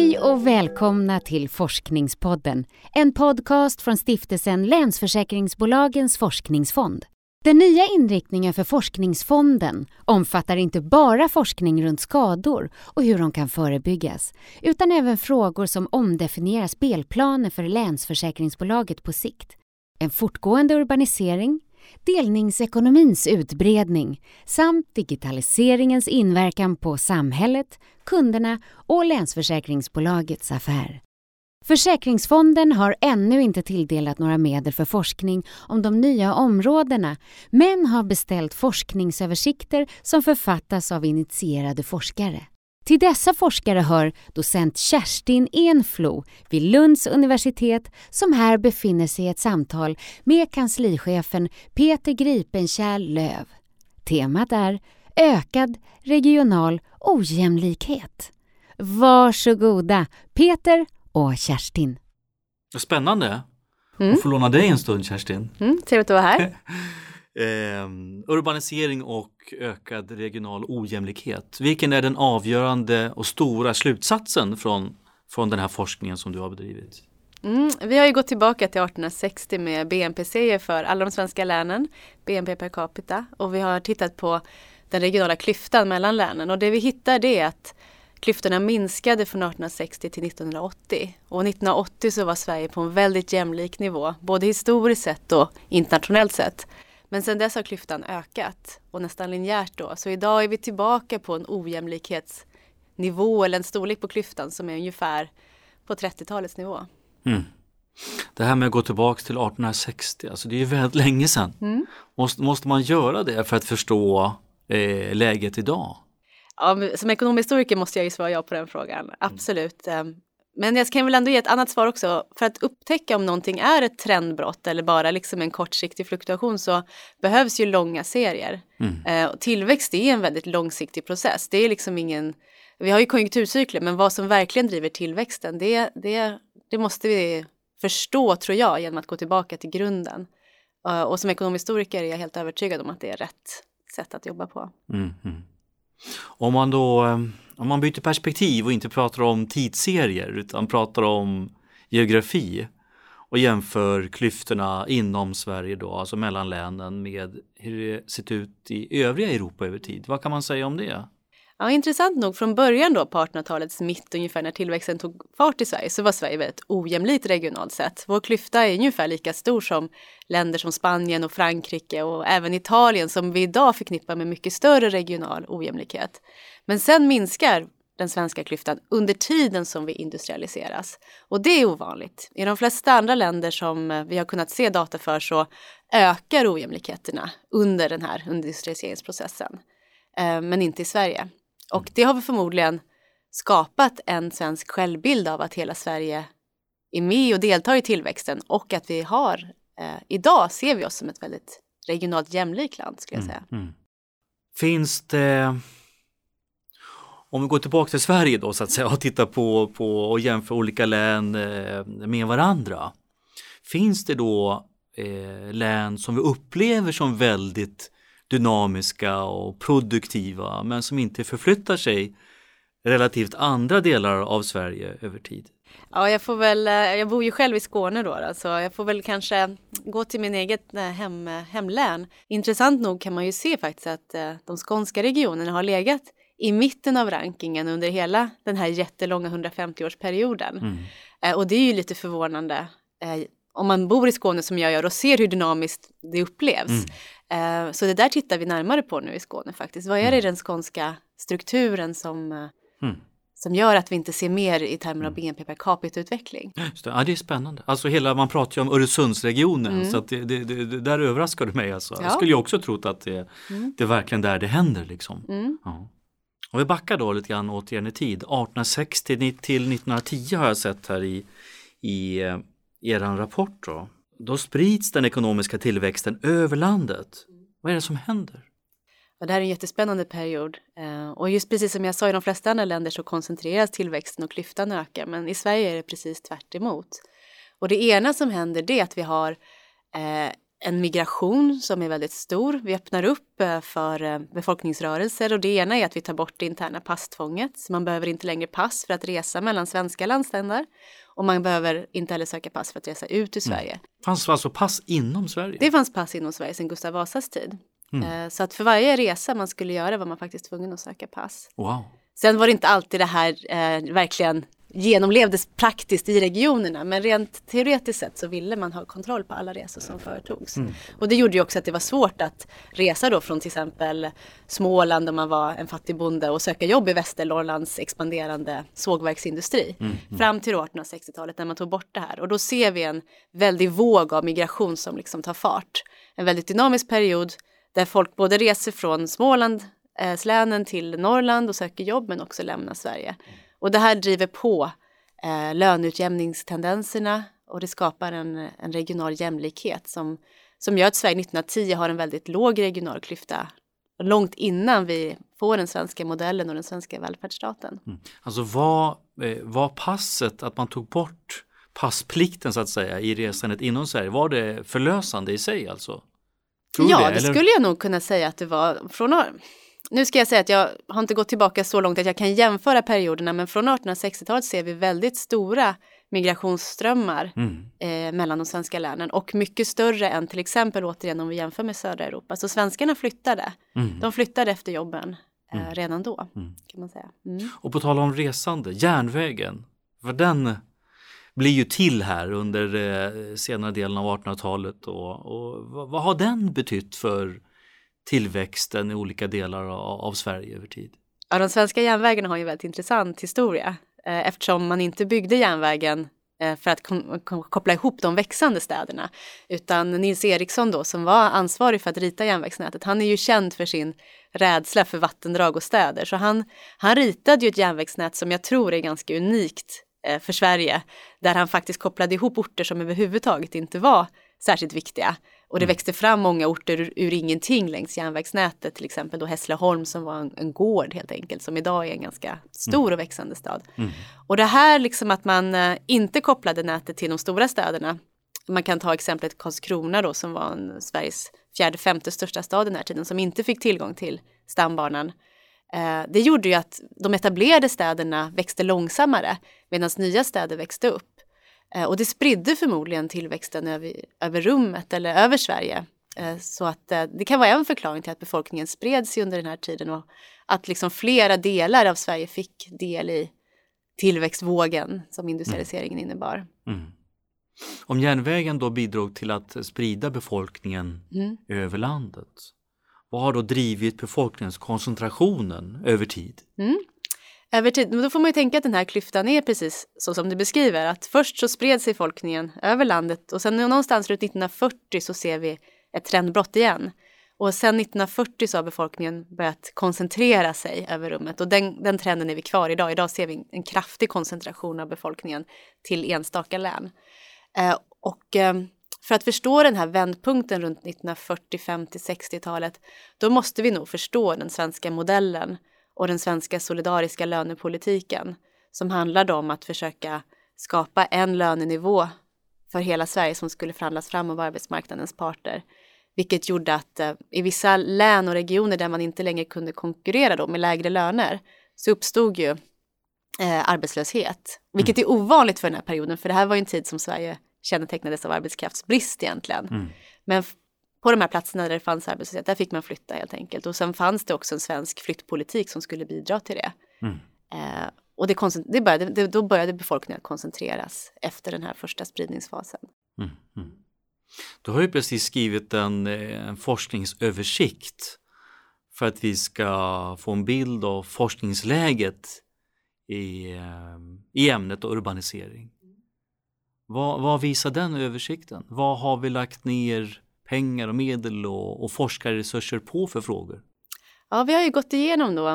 Hej och välkomna till Forskningspodden, en podcast från stiftelsen Länsförsäkringsbolagens forskningsfond. Den nya inriktningen för Forskningsfonden omfattar inte bara forskning runt skador och hur de kan förebyggas, utan även frågor som omdefinierar spelplaner för Länsförsäkringsbolaget på sikt. En fortgående urbanisering, delningsekonomins utbredning samt digitaliseringens inverkan på samhället, kunderna och Länsförsäkringsbolagets affär. Försäkringsfonden har ännu inte tilldelat några medel för forskning om de nya områdena men har beställt forskningsöversikter som författas av initierade forskare. Till dessa forskare hör docent Kerstin Enflo vid Lunds universitet som här befinner sig i ett samtal med kanslichefen Peter Gripenkärr Löv. Temat är ökad regional ojämlikhet. Varsågoda Peter och Kerstin. Spännande mm. att få låna dig en stund Kerstin. Mm, trevligt att vara här. eh, urbanisering och ökad regional ojämlikhet. Vilken är den avgörande och stora slutsatsen från, från den här forskningen som du har bedrivit? Mm, vi har ju gått tillbaka till 1860 med BNP-serier för alla de svenska länen, BNP per capita och vi har tittat på den regionala klyftan mellan länen och det vi hittar det är att klyftorna minskade från 1860 till 1980 och 1980 så var Sverige på en väldigt jämlik nivå, både historiskt sett och internationellt sett. Men sedan dess har klyftan ökat och nästan linjärt då. Så idag är vi tillbaka på en ojämlikhetsnivå eller en storlek på klyftan som är ungefär på 30-talets nivå. Mm. Det här med att gå tillbaka till 1860, alltså det är ju väldigt länge sedan. Mm. Måste, måste man göra det för att förstå eh, läget idag? Ja, som ekonomhistoriker måste jag ju svara ja på den frågan, absolut. Mm. Men jag kan väl ändå ge ett annat svar också. För att upptäcka om någonting är ett trendbrott eller bara liksom en kortsiktig fluktuation så behövs ju långa serier. Mm. Eh, tillväxt är en väldigt långsiktig process. Det är liksom ingen, vi har ju konjunkturcykler men vad som verkligen driver tillväxten det, det, det måste vi förstå tror jag genom att gå tillbaka till grunden. Uh, och som ekonomhistoriker är jag helt övertygad om att det är rätt sätt att jobba på. Mm, mm. Om man då eh, om man byter perspektiv och inte pratar om tidsserier utan pratar om geografi och jämför klyftorna inom Sverige då, alltså mellan länen med hur det sett ut i övriga Europa över tid. Vad kan man säga om det? Ja, intressant nog från början då på 1800-talets mitt ungefär när tillväxten tog fart i Sverige så var Sverige väldigt ojämlikt regionalt sett. Vår klyfta är ungefär lika stor som länder som Spanien och Frankrike och även Italien som vi idag förknippar med mycket större regional ojämlikhet. Men sen minskar den svenska klyftan under tiden som vi industrialiseras. Och det är ovanligt. I de flesta andra länder som vi har kunnat se data för så ökar ojämlikheterna under den här industrialiseringsprocessen. Eh, men inte i Sverige. Och det har vi förmodligen skapat en svensk självbild av att hela Sverige är med och deltar i tillväxten och att vi har, eh, idag ser vi oss som ett väldigt regionalt jämlikt land skulle jag mm, säga. Mm, mm. Finns det, om vi går tillbaka till Sverige då så att säga och tittar på, på och jämför olika län eh, med varandra. Finns det då eh, län som vi upplever som väldigt dynamiska och produktiva men som inte förflyttar sig relativt andra delar av Sverige över tid. Ja, jag får väl, eh, jag bor ju själv i Skåne då, så jag får väl kanske gå till min eget eh, hem, hemlän. Intressant nog kan man ju se faktiskt att eh, de skånska regionerna har legat i mitten av rankingen under hela den här jättelånga 150-årsperioden. Mm. Och det är ju lite förvånande om man bor i Skåne som jag gör och ser hur dynamiskt det upplevs. Mm. Eh, så det där tittar vi närmare på nu i Skåne faktiskt. Vad är det i mm. den skånska strukturen som, eh, mm. som gör att vi inte ser mer i termer av mm. BNP per capita-utveckling? Ja, det är spännande. Alltså hela, man pratar ju om Öresundsregionen mm. så att det, det, det, det, där överraskar du mig alltså. Ja. Jag skulle ju också trott att det, mm. det är verkligen där det händer liksom. Ja. Om vi backar då lite grann återigen i tid, 1860 till 1910 har jag sett här i, i eh, er rapport då, då sprids den ekonomiska tillväxten över landet. Vad är det som händer? Ja, det här är en jättespännande period eh, och just precis som jag sa i de flesta andra länder så koncentreras tillväxten och klyftan ökar men i Sverige är det precis tvärt emot. Och det ena som händer det är att vi har eh, en migration som är väldigt stor. Vi öppnar upp eh, för befolkningsrörelser och det ena är att vi tar bort det interna passtvånget. Så man behöver inte längre pass för att resa mellan svenska landsändar och man behöver inte heller söka pass för att resa ut ur mm. Sverige. Mm. Fanns alltså pass inom Sverige? Det fanns pass inom Sverige sedan Gustav Vasas tid. Mm. Eh, så att för varje resa man skulle göra var man faktiskt tvungen att söka pass. Wow. Sen var det inte alltid det här eh, verkligen genomlevdes praktiskt i regionerna men rent teoretiskt sett så ville man ha kontroll på alla resor som företogs. Mm. Och det gjorde ju också att det var svårt att resa då från till exempel Småland där man var en fattig bonde och söka jobb i Västernorrlands expanderande sågverksindustri. Mm. Mm. Fram till 1860-talet när man tog bort det här och då ser vi en väldig våg av migration som liksom tar fart. En väldigt dynamisk period där folk både reser från Smålandslänen till Norrland och söker jobb men också lämnar Sverige. Och det här driver på eh, löneutjämningstendenserna och det skapar en, en regional jämlikhet som, som gör att Sverige 1910 har en väldigt låg regional klyfta långt innan vi får den svenska modellen och den svenska välfärdsstaten. Mm. Alltså var, eh, var passet, att man tog bort passplikten så att säga i resandet inom Sverige, var det förlösande i sig alltså? Tror ja, det, det skulle jag nog kunna säga att det var. Från, nu ska jag säga att jag har inte gått tillbaka så långt att jag kan jämföra perioderna, men från 1860-talet ser vi väldigt stora migrationsströmmar mm. eh, mellan de svenska länen och mycket större än till exempel återigen om vi jämför med södra Europa. Så svenskarna flyttade. Mm. De flyttade efter jobben eh, mm. redan då mm. kan man säga. Mm. Och på tal om resande, järnvägen, för den blir ju till här under eh, senare delen av 1800-talet och, och vad, vad har den betytt för tillväxten i olika delar av, av Sverige över tid? Ja, de svenska järnvägarna har ju en väldigt intressant historia eh, eftersom man inte byggde järnvägen eh, för att koppla ihop de växande städerna. Utan Nils Eriksson då som var ansvarig för att rita järnvägsnätet, han är ju känd för sin rädsla för vattendrag och städer. Så han, han ritade ju ett järnvägsnät som jag tror är ganska unikt eh, för Sverige. Där han faktiskt kopplade ihop orter som överhuvudtaget inte var särskilt viktiga. Och det mm. växte fram många orter ur, ur, ingenting längs järnvägsnätet, till exempel då Hässleholm som var en, en gård helt enkelt, som idag är en ganska stor mm. och växande stad. Mm. Och det här liksom att man eh, inte kopplade nätet till de stora städerna. Man kan ta exemplet Karlskrona då som var en, Sveriges fjärde, femte största stad den här tiden som inte fick tillgång till stambanan. Eh, det gjorde ju att de etablerade städerna växte långsammare medan nya städer växte upp. Eh, och det spridde förmodligen tillväxten över, över rummet eller över Sverige. Eh, så att eh, det kan vara en förklaring till att befolkningen spred sig under den här tiden och att liksom flera delar av Sverige fick del i tillväxtvågen som industrialiseringen mm. innebar. Mm. Om järnvägen då bidrog till att sprida befolkningen mm. över landet, vad har då drivit befolkningskoncentrationen över tid? Mm över tid. Men då får man ju tänka att den här klyftan är precis så som du beskriver. Att först så spred sig folkningen över landet och sen någonstans runt 1940 så ser vi ett trendbrott igen. Och sen 1940 så har befolkningen börjat koncentrera sig över rummet och den, den trenden är vi kvar idag. Idag ser vi en kraftig koncentration av befolkningen till enstaka län. Eh, och eh, för att förstå den här vändpunkten runt 1940, 50, 60-talet, då måste vi nog förstå den svenska modellen och den svenska solidariska lönepolitiken som handlade om att försöka skapa en lönenivå för hela Sverige som skulle förhandlas fram av arbetsmarknadens parter. Vilket gjorde att eh, i vissa län och regioner där man inte längre kunde konkurrera då med lägre löner så uppstod ju eh, arbetslöshet. Vilket mm. är ovanligt för den här perioden för det här var ju en tid som Sverige kännetecknades av arbetskraftsbrist egentligen. Mm. Men på de här platserna där det fanns arbetslöshet, där fick man flytta helt enkelt. Och sen fanns det också en svensk flyttpolitik som skulle bidra till det. Mm. Eh, och det, det började, det, då började befolkningen koncentreras efter den här första spridningsfasen. Mm. Mm. Du har ju precis skrivit en, eh, en forskningsöversikt för att vi ska få en bild av forskningsläget i, eh, i ämnet urbanisering. Vad, vad visar den översikten? Vad har vi lagt ner pengar och medel och, och forskarresurser på för frågor? Ja, vi har ju gått igenom då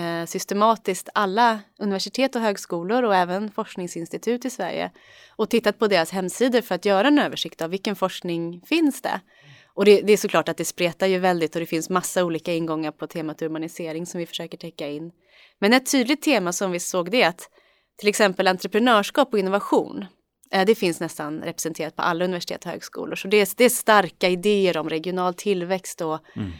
eh, systematiskt alla universitet och högskolor och även forskningsinstitut i Sverige och tittat på deras hemsidor för att göra en översikt av vilken forskning finns det. Och det, det, är såklart att det spretar ju väldigt och det finns massa olika ingångar på temat urbanisering som vi försöker täcka in. Men ett tydligt tema som vi såg det är att till exempel entreprenörskap och innovation det finns nästan representerat på alla universitet och högskolor. Så det är, det är starka idéer om regional tillväxt och mm.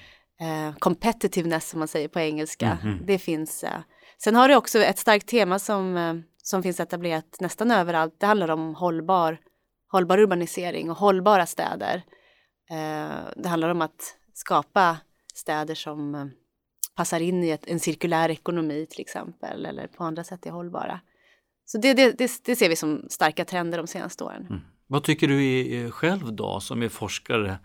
eh, competitiveness som man säger på engelska. Mm. Det finns. Eh. Sen har det också ett starkt tema som, eh, som finns etablerat nästan överallt. Det handlar om hållbar, hållbar urbanisering och hållbara städer. Eh, det handlar om att skapa städer som eh, passar in i ett, en cirkulär ekonomi till exempel eller på andra sätt är hållbara. Så det, det, det, det ser vi som starka trender de senaste åren. Mm. Vad tycker du själv då som är forskare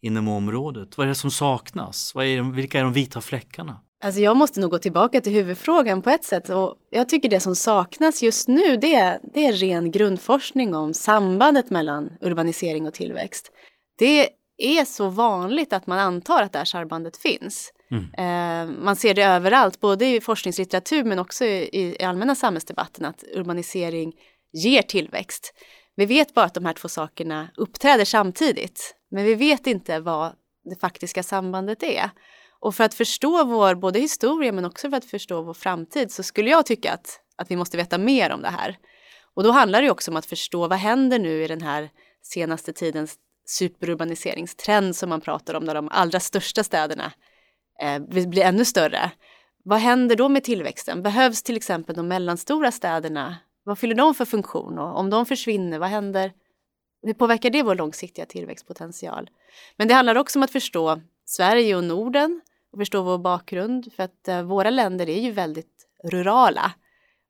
inom området? Vad är det som saknas? Är, vilka är de vita fläckarna? Alltså jag måste nog gå tillbaka till huvudfrågan på ett sätt och jag tycker det som saknas just nu det är, det är ren grundforskning om sambandet mellan urbanisering och tillväxt. Det är så vanligt att man antar att det här sambandet finns. Mm. Eh, man ser det överallt, både i forskningslitteratur men också i, i allmänna samhällsdebatten att urbanisering ger tillväxt. Vi vet bara att de här två sakerna uppträder samtidigt, men vi vet inte vad det faktiska sambandet är. Och för att förstå vår både historia men också för att förstå vår framtid så skulle jag tycka att, att vi måste veta mer om det här. Och då handlar det också om att förstå vad händer nu i den här senaste tidens superurbaniseringstrend som man pratar om, där de allra största städerna eh, blir ännu större. Vad händer då med tillväxten? Behövs till exempel de mellanstora städerna? Vad fyller de för funktion? Och om de försvinner, vad händer? Hur påverkar det vår långsiktiga tillväxtpotential? Men det handlar också om att förstå Sverige och Norden och förstå vår bakgrund för att eh, våra länder är ju väldigt rurala.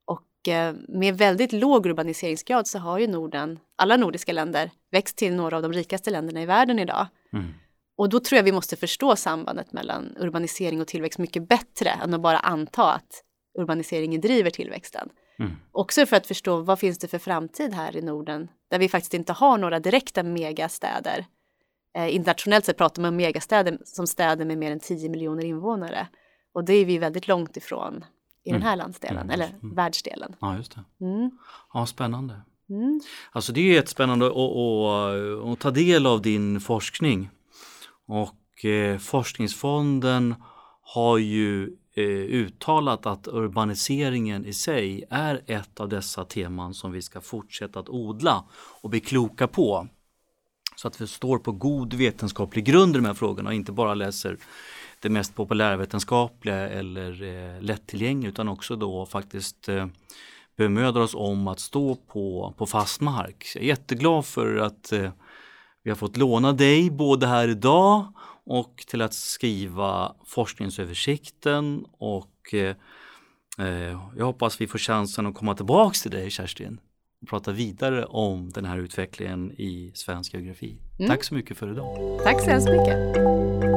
Och eh, med väldigt låg urbaniseringsgrad så har ju Norden, alla nordiska länder, växt till några av de rikaste länderna i världen idag. Mm. Och då tror jag vi måste förstå sambandet mellan urbanisering och tillväxt mycket bättre än att bara anta att urbaniseringen driver tillväxten. Mm. Också för att förstå vad finns det för framtid här i Norden där vi faktiskt inte har några direkta megastäder. Eh, internationellt sett pratar man om megastäder som städer med mer än 10 miljoner invånare. Och det är vi väldigt långt ifrån i mm. den här landsdelen, mm. eller mm. världsdelen. Ja, just det. Mm. Ja, spännande. Mm. Alltså det är jättespännande att, att, att ta del av din forskning. Och eh, Forskningsfonden har ju eh, uttalat att urbaniseringen i sig är ett av dessa teman som vi ska fortsätta att odla och bli kloka på. Så att vi står på god vetenskaplig grund i de här frågorna och inte bara läser det mest populärvetenskapliga eller eh, lättillgängliga utan också då faktiskt eh, bemödar oss om att stå på, på fast mark. Jag är jätteglad för att eh, vi har fått låna dig både här idag och till att skriva forskningsöversikten och eh, jag hoppas vi får chansen att komma tillbaks till dig Kerstin och prata vidare om den här utvecklingen i svensk geografi. Mm. Tack så mycket för idag. Tack så hemskt mycket.